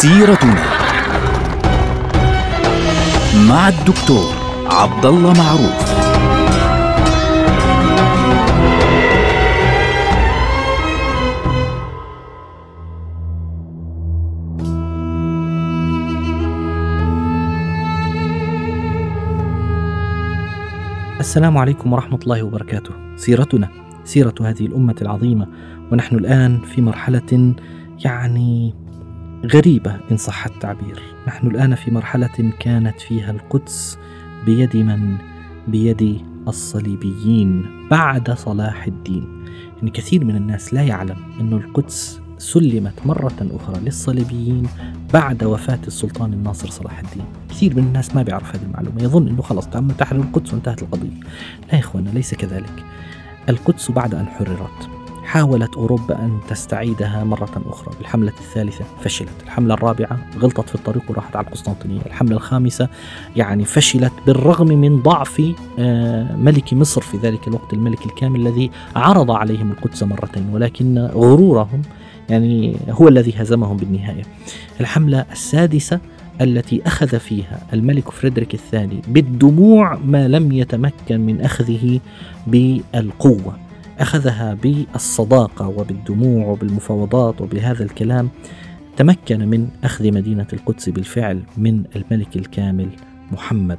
سيرتنا مع الدكتور عبد الله معروف السلام عليكم ورحمة الله وبركاته. سيرتنا سيرة هذه الأمة العظيمة ونحن الآن في مرحلة يعني غريبة إن صح التعبير. نحن الآن في مرحلة كانت فيها القدس بيد من؟ بيد الصليبيين بعد صلاح الدين. يعني كثير من الناس لا يعلم أن القدس سلمت مرة أخرى للصليبيين بعد وفاة السلطان الناصر صلاح الدين كثير من الناس ما بيعرف هذه المعلومة يظن أنه خلص تم تحرير القدس وانتهت القضية لا يا إخوانا ليس كذلك القدس بعد أن حررت حاولت أوروبا أن تستعيدها مرة أخرى. بالحملة الثالثة فشلت. الحملة الرابعة غلطت في الطريق وراحت على القسطنطينية. الحملة الخامسة يعني فشلت بالرغم من ضعف آه، ملك مصر في ذلك الوقت الملك الكامل الذي عرض عليهم القدس مرتين ولكن غرورهم يعني هو الذي هزمهم بالنهاية. الحملة السادسة التي أخذ فيها الملك فريدريك الثاني بالدموع ما لم يتمكن من أخذه بالقوة. أخذها بالصداقة وبالدموع وبالمفاوضات وبهذا الكلام تمكن من أخذ مدينة القدس بالفعل من الملك الكامل محمد.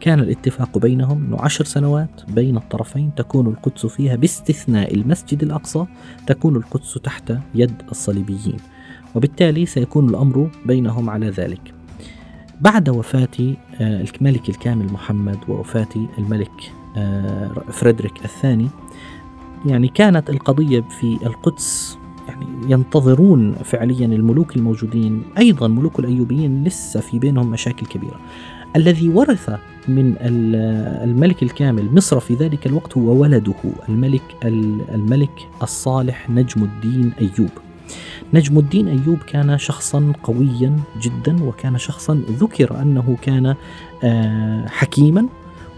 كان الاتفاق بينهم أنه عشر سنوات بين الطرفين تكون القدس فيها باستثناء المسجد الأقصى تكون القدس تحت يد الصليبيين وبالتالي سيكون الأمر بينهم على ذلك. بعد وفاة آه، الملك الكامل محمد ووفاة الملك آه، فريدريك الثاني يعني كانت القضية في القدس يعني ينتظرون فعليا الملوك الموجودين أيضا ملوك الأيوبيين لسه في بينهم مشاكل كبيرة الذي ورث من الملك الكامل مصر في ذلك الوقت هو ولده الملك الملك الصالح نجم الدين أيوب. نجم الدين أيوب كان شخصا قويا جدا وكان شخصا ذكر أنه كان آه، حكيما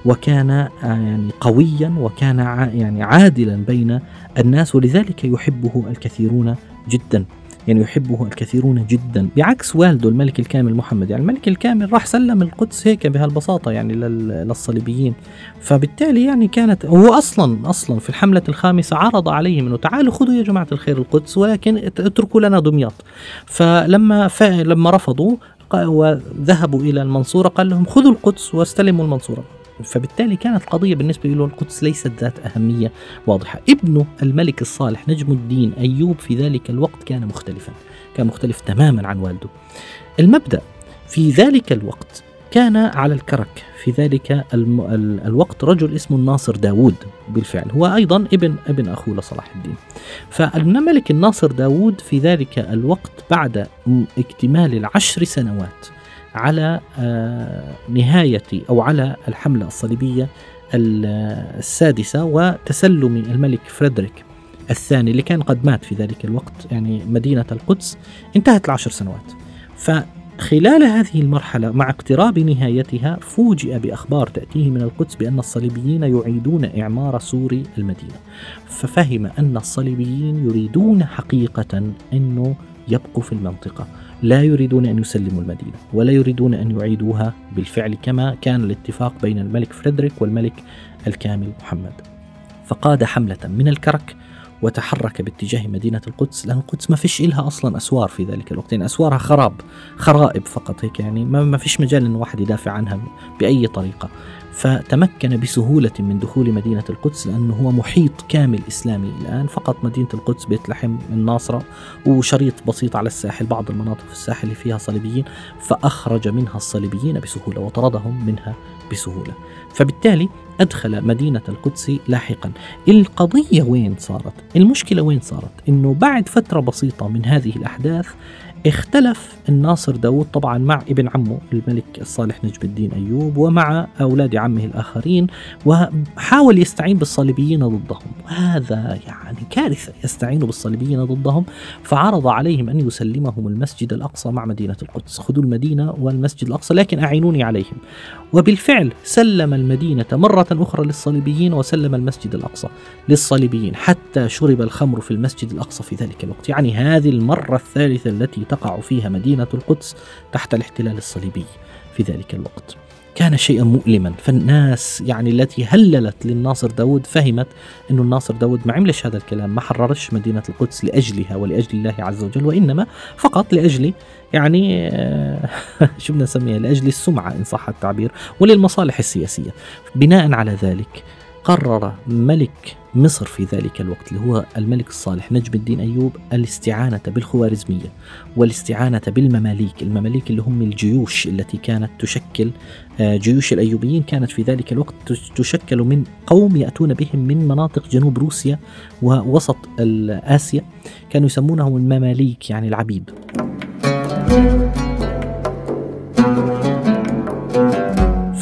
وكان آه، يعني قويا وكان يعني عادلا بين الناس ولذلك يحبه الكثيرون جدا. يعني يحبه الكثيرون جدا. بعكس والده الملك الكامل محمد. يعني الملك الكامل راح سلم القدس هيك بهالبساطة يعني للصليبيين. فبالتالي يعني كانت هو أصلا أصلا في الحملة الخامسة عرض عليهم أنه تعالوا خذوا يا جماعة الخير القدس ولكن اتركوا لنا دمياط. فلما لما رفضوا وذهبوا إلى المنصورة قال لهم خذوا القدس واستلموا المنصورة. فبالتالي كانت القضية بالنسبة له القدس ليست ذات أهمية واضحة. ابنه الملك الصالح نجم الدين أيوب في ذلك الوقت كان مختلفا كان مختلف تماما عن والده. المبدأ في ذلك الوقت كان على الكرك في ذلك. الوقت رجل اسمه الناصر داود بالفعل. هو أيضا ابن ابن أخوه لصلاح الدين. فالملك الناصر داود في ذلك الوقت بعد اكتمال العشر سنوات على آه، نهاية أو على الحملة الصليبية السادسة وتسلم الملك فريدريك الثاني اللي كان قد مات في ذلك الوقت يعني مدينة القدس انتهت العشر سنوات. فخلال هذه المرحلة مع اقتراب نهايتها فوجئ بأخبار تأتيه من القدس بأن الصليبيين يعيدون إعمار سور المدينة. ففهم أن الصليبيين يريدون حقيقة أنه يبقوا في المنطقة. لا يريدون أن يسلموا المدينة ولا يريدون أن يعيدوها بالفعل كما كان الاتفاق بين الملك فريدريك والملك الكامل محمد. فقاد حملة من الكرك وتحرك باتجاه مدينة القدس لأن القدس ما فيش إلها أصلا أسوار في ذلك الوقت يعني أسوارها خراب خرائب فقط هيك يعني ما فيش مجال أن واحد يدافع عنها بأي طريقة. فتمكن بسهولة من دخول مدينة القدس لأنه هو محيط كامل إسلامي الآن فقط مدينة القدس بيت لحم الناصرة وشريط بسيط على الساحل بعض المناطق في الساحل اللي فيها صليبيين فأخرج منها الصليبيين بسهولة وطردهم منها بسهولة فبالتالي أدخل مدينة القدس لاحقا القضية وين صارت؟ المشكلة وين صارت؟ أنه بعد فترة بسيطة من هذه الأحداث اختلف الناصر داود طبعا مع ابن عمه الملك الصالح نجم الدين أيوب ومع أولاد عمه الآخرين وحاول يستعين بالصليبيين ضدهم. وهذا يعني كارثة يستعين بالصليبيين ضدهم فعرض عليهم أن يسلمهم المسجد الأقصى مع مدينة القدس. خذوا المدينة والمسجد الأقصى لكن أعينوني عليهم. وبالفعل سلم المدينة مرة أخرى للصليبيين وسلم المسجد الأقصى للصليبيين حتى شرب الخمر في المسجد الأقصى في ذلك الوقت. يعني هذه المرة الثالثة التي تقع فيها مدينة القدس تحت الاحتلال الصليبي في ذلك الوقت. كان شيئا مؤلما. فالناس يعني التي هللت للناصر داود فهمت أن الناصر داود ما عملش هذا الكلام ما حررش مدينة القدس لأجلها ولأجل الله عز وجل وإنما فقط لأجل يعني آه، شو بدنا نسميها؟ لأجل السمعة إن صح التعبير وللمصالح السياسية. بناء على ذلك قرر ملك مصر في ذلك الوقت اللي هو الملك الصالح نجم الدين أيوب الاستعانة بالخوارزمية والاستعانة بالمماليك المماليك اللي هم الجيوش التي كانت تشكل آه، جيوش الأيوبيين كانت في ذلك الوقت تشكل من قوم يأتون بهم من مناطق جنوب روسيا ووسط آسيا كانوا يسمونهم المماليك يعني العبيد.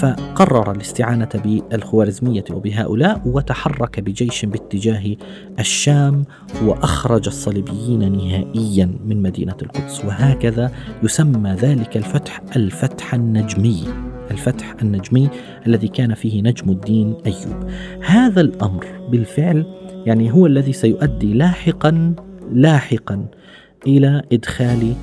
فقرر الاستعانة بالخوارزمية وبهؤلاء وتحرك بجيش باتجاه الشام وأخرج الصليبيين نهائيا من مدينة القدس. وهكذا يسمى ذلك الفتح الفتح النجمي الفتح النجمي الذي كان فيه نجم الدين أيوب. هذا الأمر بالفعل يعني هو الذي سيؤدي لاحقا لاحقا إلى إدخال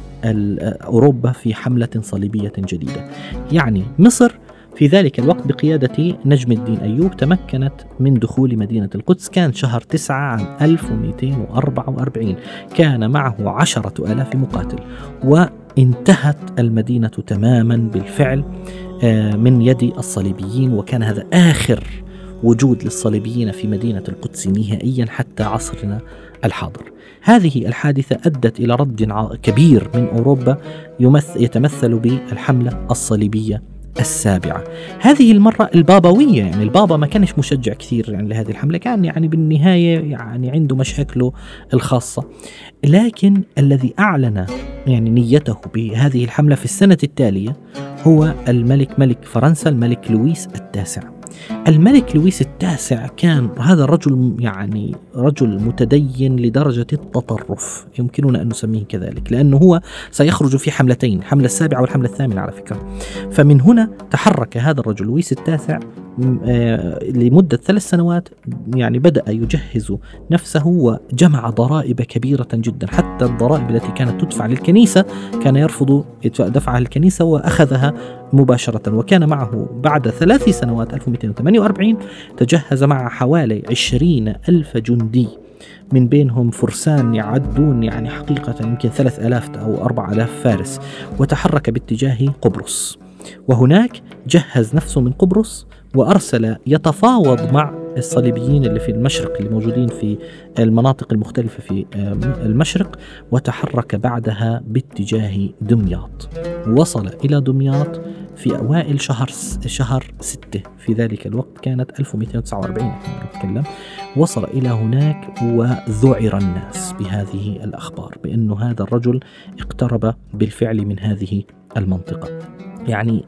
أوروبا في حملة صليبية جديدة. يعني مصر في ذلك الوقت بقيادة نجم الدين أيوب تمكنت من دخول مدينة القدس كان شهر تسعة عام 1244 كان معه عشرة آلاف مقاتل وانتهت المدينة تماما بالفعل آه، من يد الصليبيين وكان هذا آخر وجود للصليبيين في مدينة القدس نهائيا حتى عصرنا الحاضر. هذه الحادثة أدت إلى رد كبير من أوروبا يتمثل بالحملة الصليبية السابعة. هذه المرة البابوية يعني البابا ما كانش مشجع كثير يعني لهذه الحملة كان يعني بالنهاية يعني عنده مشاكله الخاصة. لكن الذي أعلن يعني نيته بهذه الحملة في السنة التالية هو الملك ملك فرنسا الملك لويس التاسع. الملك لويس التاسع كان هذا الرجل يعني رجل متدين لدرجة التطرف. يمكننا أن نسميه كذلك لأنه هو سيخرج في حملتين الحملة السابعة والحملة الثامنة على فكرة. فمن هنا تحرك هذا الرجل لويس التاسع آه، لمدة ثلاث سنوات يعني بدأ يجهز نفسه وجمع ضرائب كبيرة جدا. حتى الضرائب التي كانت تدفع للكنيسة كان يرفض دفعها الكنيسة وأخذها مباشرة. وكان معه بعد ثلاث سنوات 1248 تجهز مع حوالي عشرين ألف جندي من بينهم فرسان يعدون يعني حقيقة يمكن ثلاث ألاف أو أربع ألاف فارس وتحرك باتجاه قبرص. وهناك جهز نفسه من قبرص وأرسل يتفاوض مع الصليبيين اللي في المشرق اللي موجودين في المناطق المختلفة في المشرق وتحرك بعدها باتجاه دمياط. وصل إلى دمياط في أوائل شهر شهر ستة. في ذلك الوقت كانت 1249 نتكلم. وصل إلى هناك وذعر الناس بهذه الأخبار بأن هذا الرجل اقترب بالفعل من هذه المنطقة. يعني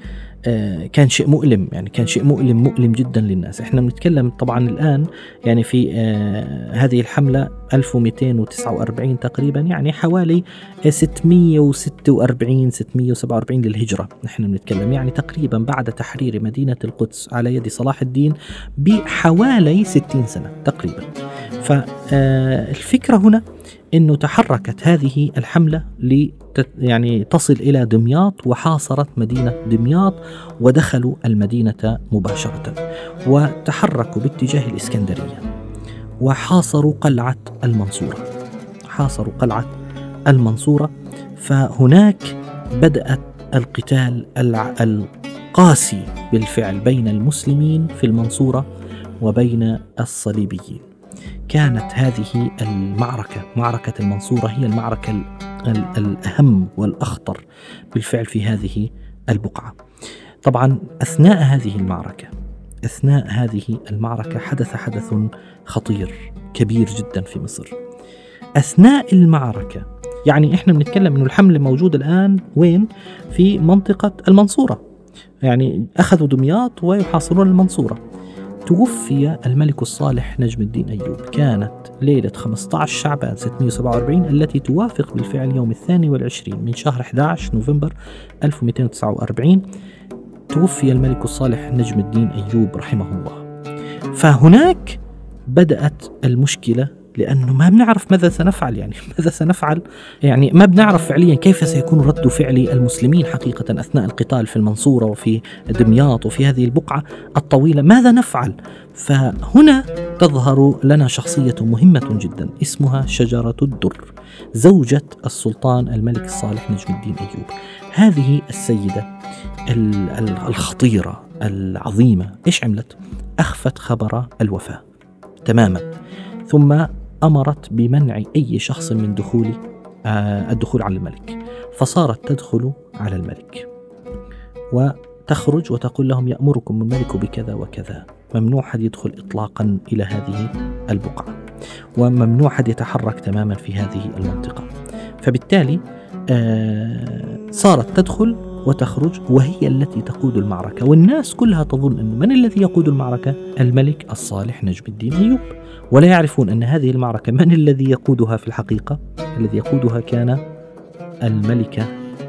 كان شيء مؤلم يعني كان شيء مؤلم مؤلم جدا للناس. إحنا بنتكلم طبعا الآن يعني في آه، هذه الحملة 1249 تقريبا يعني حوالي 646 647 للهجرة. نحن بنتكلم يعني تقريبا بعد تحرير مدينة القدس على يد صلاح الدين بحوالي 60 سنة تقريبا. فالفكرة هنا إنه تحركت هذه الحملة يعني تصل إلى دمياط وحاصرت مدينة دمياط ودخلوا المدينة مباشرة وتحركوا باتجاه الإسكندرية وحاصروا قلعة المنصورة. حاصروا قلعة المنصورة فهناك بدأت القتال القاسي بالفعل بين المسلمين في المنصورة وبين الصليبيين. كانت هذه المعركة. معركة المنصورة هي المعركة الأهم والأخطر بالفعل في هذه البقعة. طبعا أثناء هذه المعركة أثناء هذه المعركة حدث حدث خطير كبير جدا في مصر. أثناء المعركة يعني إحنا بنتكلم إنه الحملة موجودة الآن وين؟ في منطقة المنصورة. يعني أخذوا دمياط ويحاصرون المنصورة. توفي الملك الصالح نجم الدين أيوب. كانت ليلة 15 شعبان 647 التي توافق بالفعل يوم الثاني والعشرين من شهر 11 نوفمبر 1249 توفي الملك الصالح نجم الدين أيوب رحمه الله. فهناك بدأت المشكلة لأنه ما بنعرف ماذا سنفعل يعني. ماذا سنفعل؟ يعني ما بنعرف فعليا كيف سيكون رد فعل المسلمين حقيقة أثناء القتال في المنصورة وفي دمياط وفي هذه البقعة الطويلة. ماذا نفعل؟ فهنا تظهر لنا شخصية مهمة جدا اسمها شجرة الدر زوجة السلطان الملك الصالح نجم الدين أيوب. هذه السيدة الخطيرة العظيمة إيش عملت؟ أخفت خبر الوفاة تماما. ثم أمرت بمنع أي شخص من دخول آه، الدخول على الملك. فصارت تدخل على الملك. وتخرج وتقول لهم يأمركم الملك بكذا وكذا. ممنوع حد يدخل اطلاقا إلى هذه البقعة. وممنوع حد يتحرك تماما في هذه المنطقة. فبالتالي آه، صارت تدخل وتخرج وهي التي تقود المعركة والناس كلها تظن أن من الذي يقود المعركة؟ الملك الصالح نجم الدين أيوب ولا يعرفون أن هذه المعركة من الذي يقودها في الحقيقة؟ الذي يقودها كان الملكة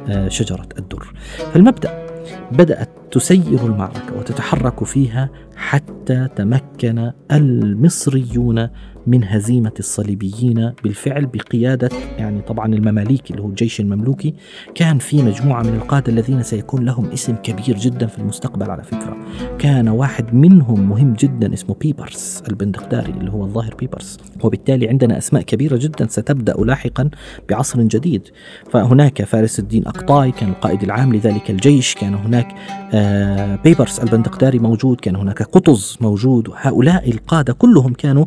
آه، شجرة الدر فالمبدأ بدأت تسير المعركة وتتحرك فيها حتى تمكن المصريون من هزيمة الصليبيين بالفعل بقيادة يعني طبعا المماليك اللي هو الجيش المملوكي كان في مجموعة من القادة الذين سيكون لهم اسم كبير جدا في المستقبل على فكرة. كان واحد منهم مهم جدا اسمه بيبرس البندقداري اللي هو الظاهر بيبرس. وبالتالي عندنا أسماء كبيرة جدا ستبدأ لاحقا بعصر جديد. فهناك فارس الدين أقطاي كان القائد العام لذلك الجيش كان هناك آه بيبرس البندقداري موجود كان هناك قطز موجود. هؤلاء القادة كلهم كانوا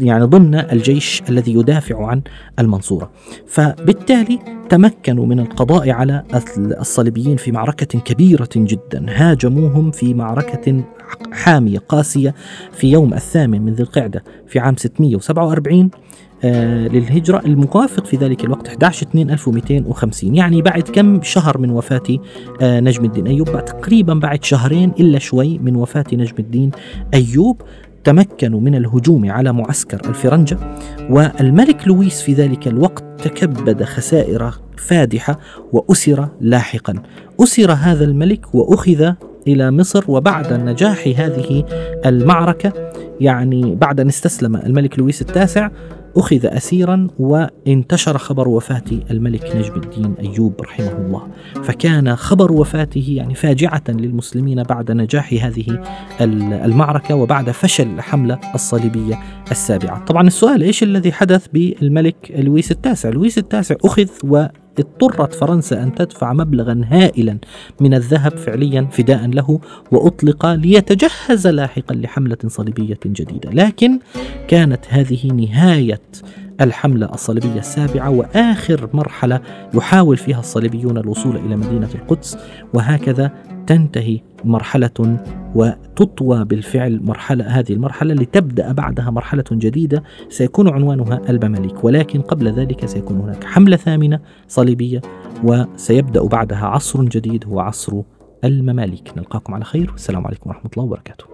يعني يعني ضمن الجيش الذي يدافع عن المنصورة. فبالتالي تمكنوا من القضاء على الصليبيين في معركة كبيرة جدا. هاجموهم في معركة حامية قاسية في يوم الثامن من ذي القعدة في عام 647 آه للهجرة الموافق في ذلك الوقت 11 2 1250 يعني بعد كم شهر من وفاة آه نجم الدين أيوب. تقريبا بعد شهرين إلا شوي من وفاة نجم الدين أيوب تمكنوا من الهجوم على معسكر الفرنجة والملك لويس في ذلك الوقت تكبد خسائر فادحة وأسر لاحقا. أسر هذا الملك وأخذ إلى مصر وبعد نجاح هذه المعركة يعني بعد أن استسلم الملك لويس التاسع أخذ أسيرا وانتشر خبر وفاة الملك نجم الدين أيوب رحمه الله. فكان خبر وفاته يعني فاجعة للمسلمين بعد نجاح هذه المعركة وبعد فشل الحملة الصليبية السابعة. طبعا السؤال إيش الذي حدث بالملك لويس التاسع؟ لويس التاسع أخذ و اضطرت فرنسا أن تدفع مبلغا هائلا من الذهب فعليا فداء له وأطلق ليتجهز لاحقا لحملة صليبية جديدة. لكن كانت هذه نهاية الحملة الصليبية السابعة وآخر مرحلة يحاول فيها الصليبيون الوصول إلى مدينة القدس وهكذا تنتهي مرحلة وتطوى بالفعل مرحلة هذه المرحلة لتبدأ بعدها مرحلة جديدة سيكون عنوانها المماليك ولكن قبل ذلك سيكون هناك حملة ثامنة صليبية وسيبدأ بعدها عصر جديد هو عصر المماليك. نلقاكم على خير والسلام عليكم ورحمة الله وبركاته.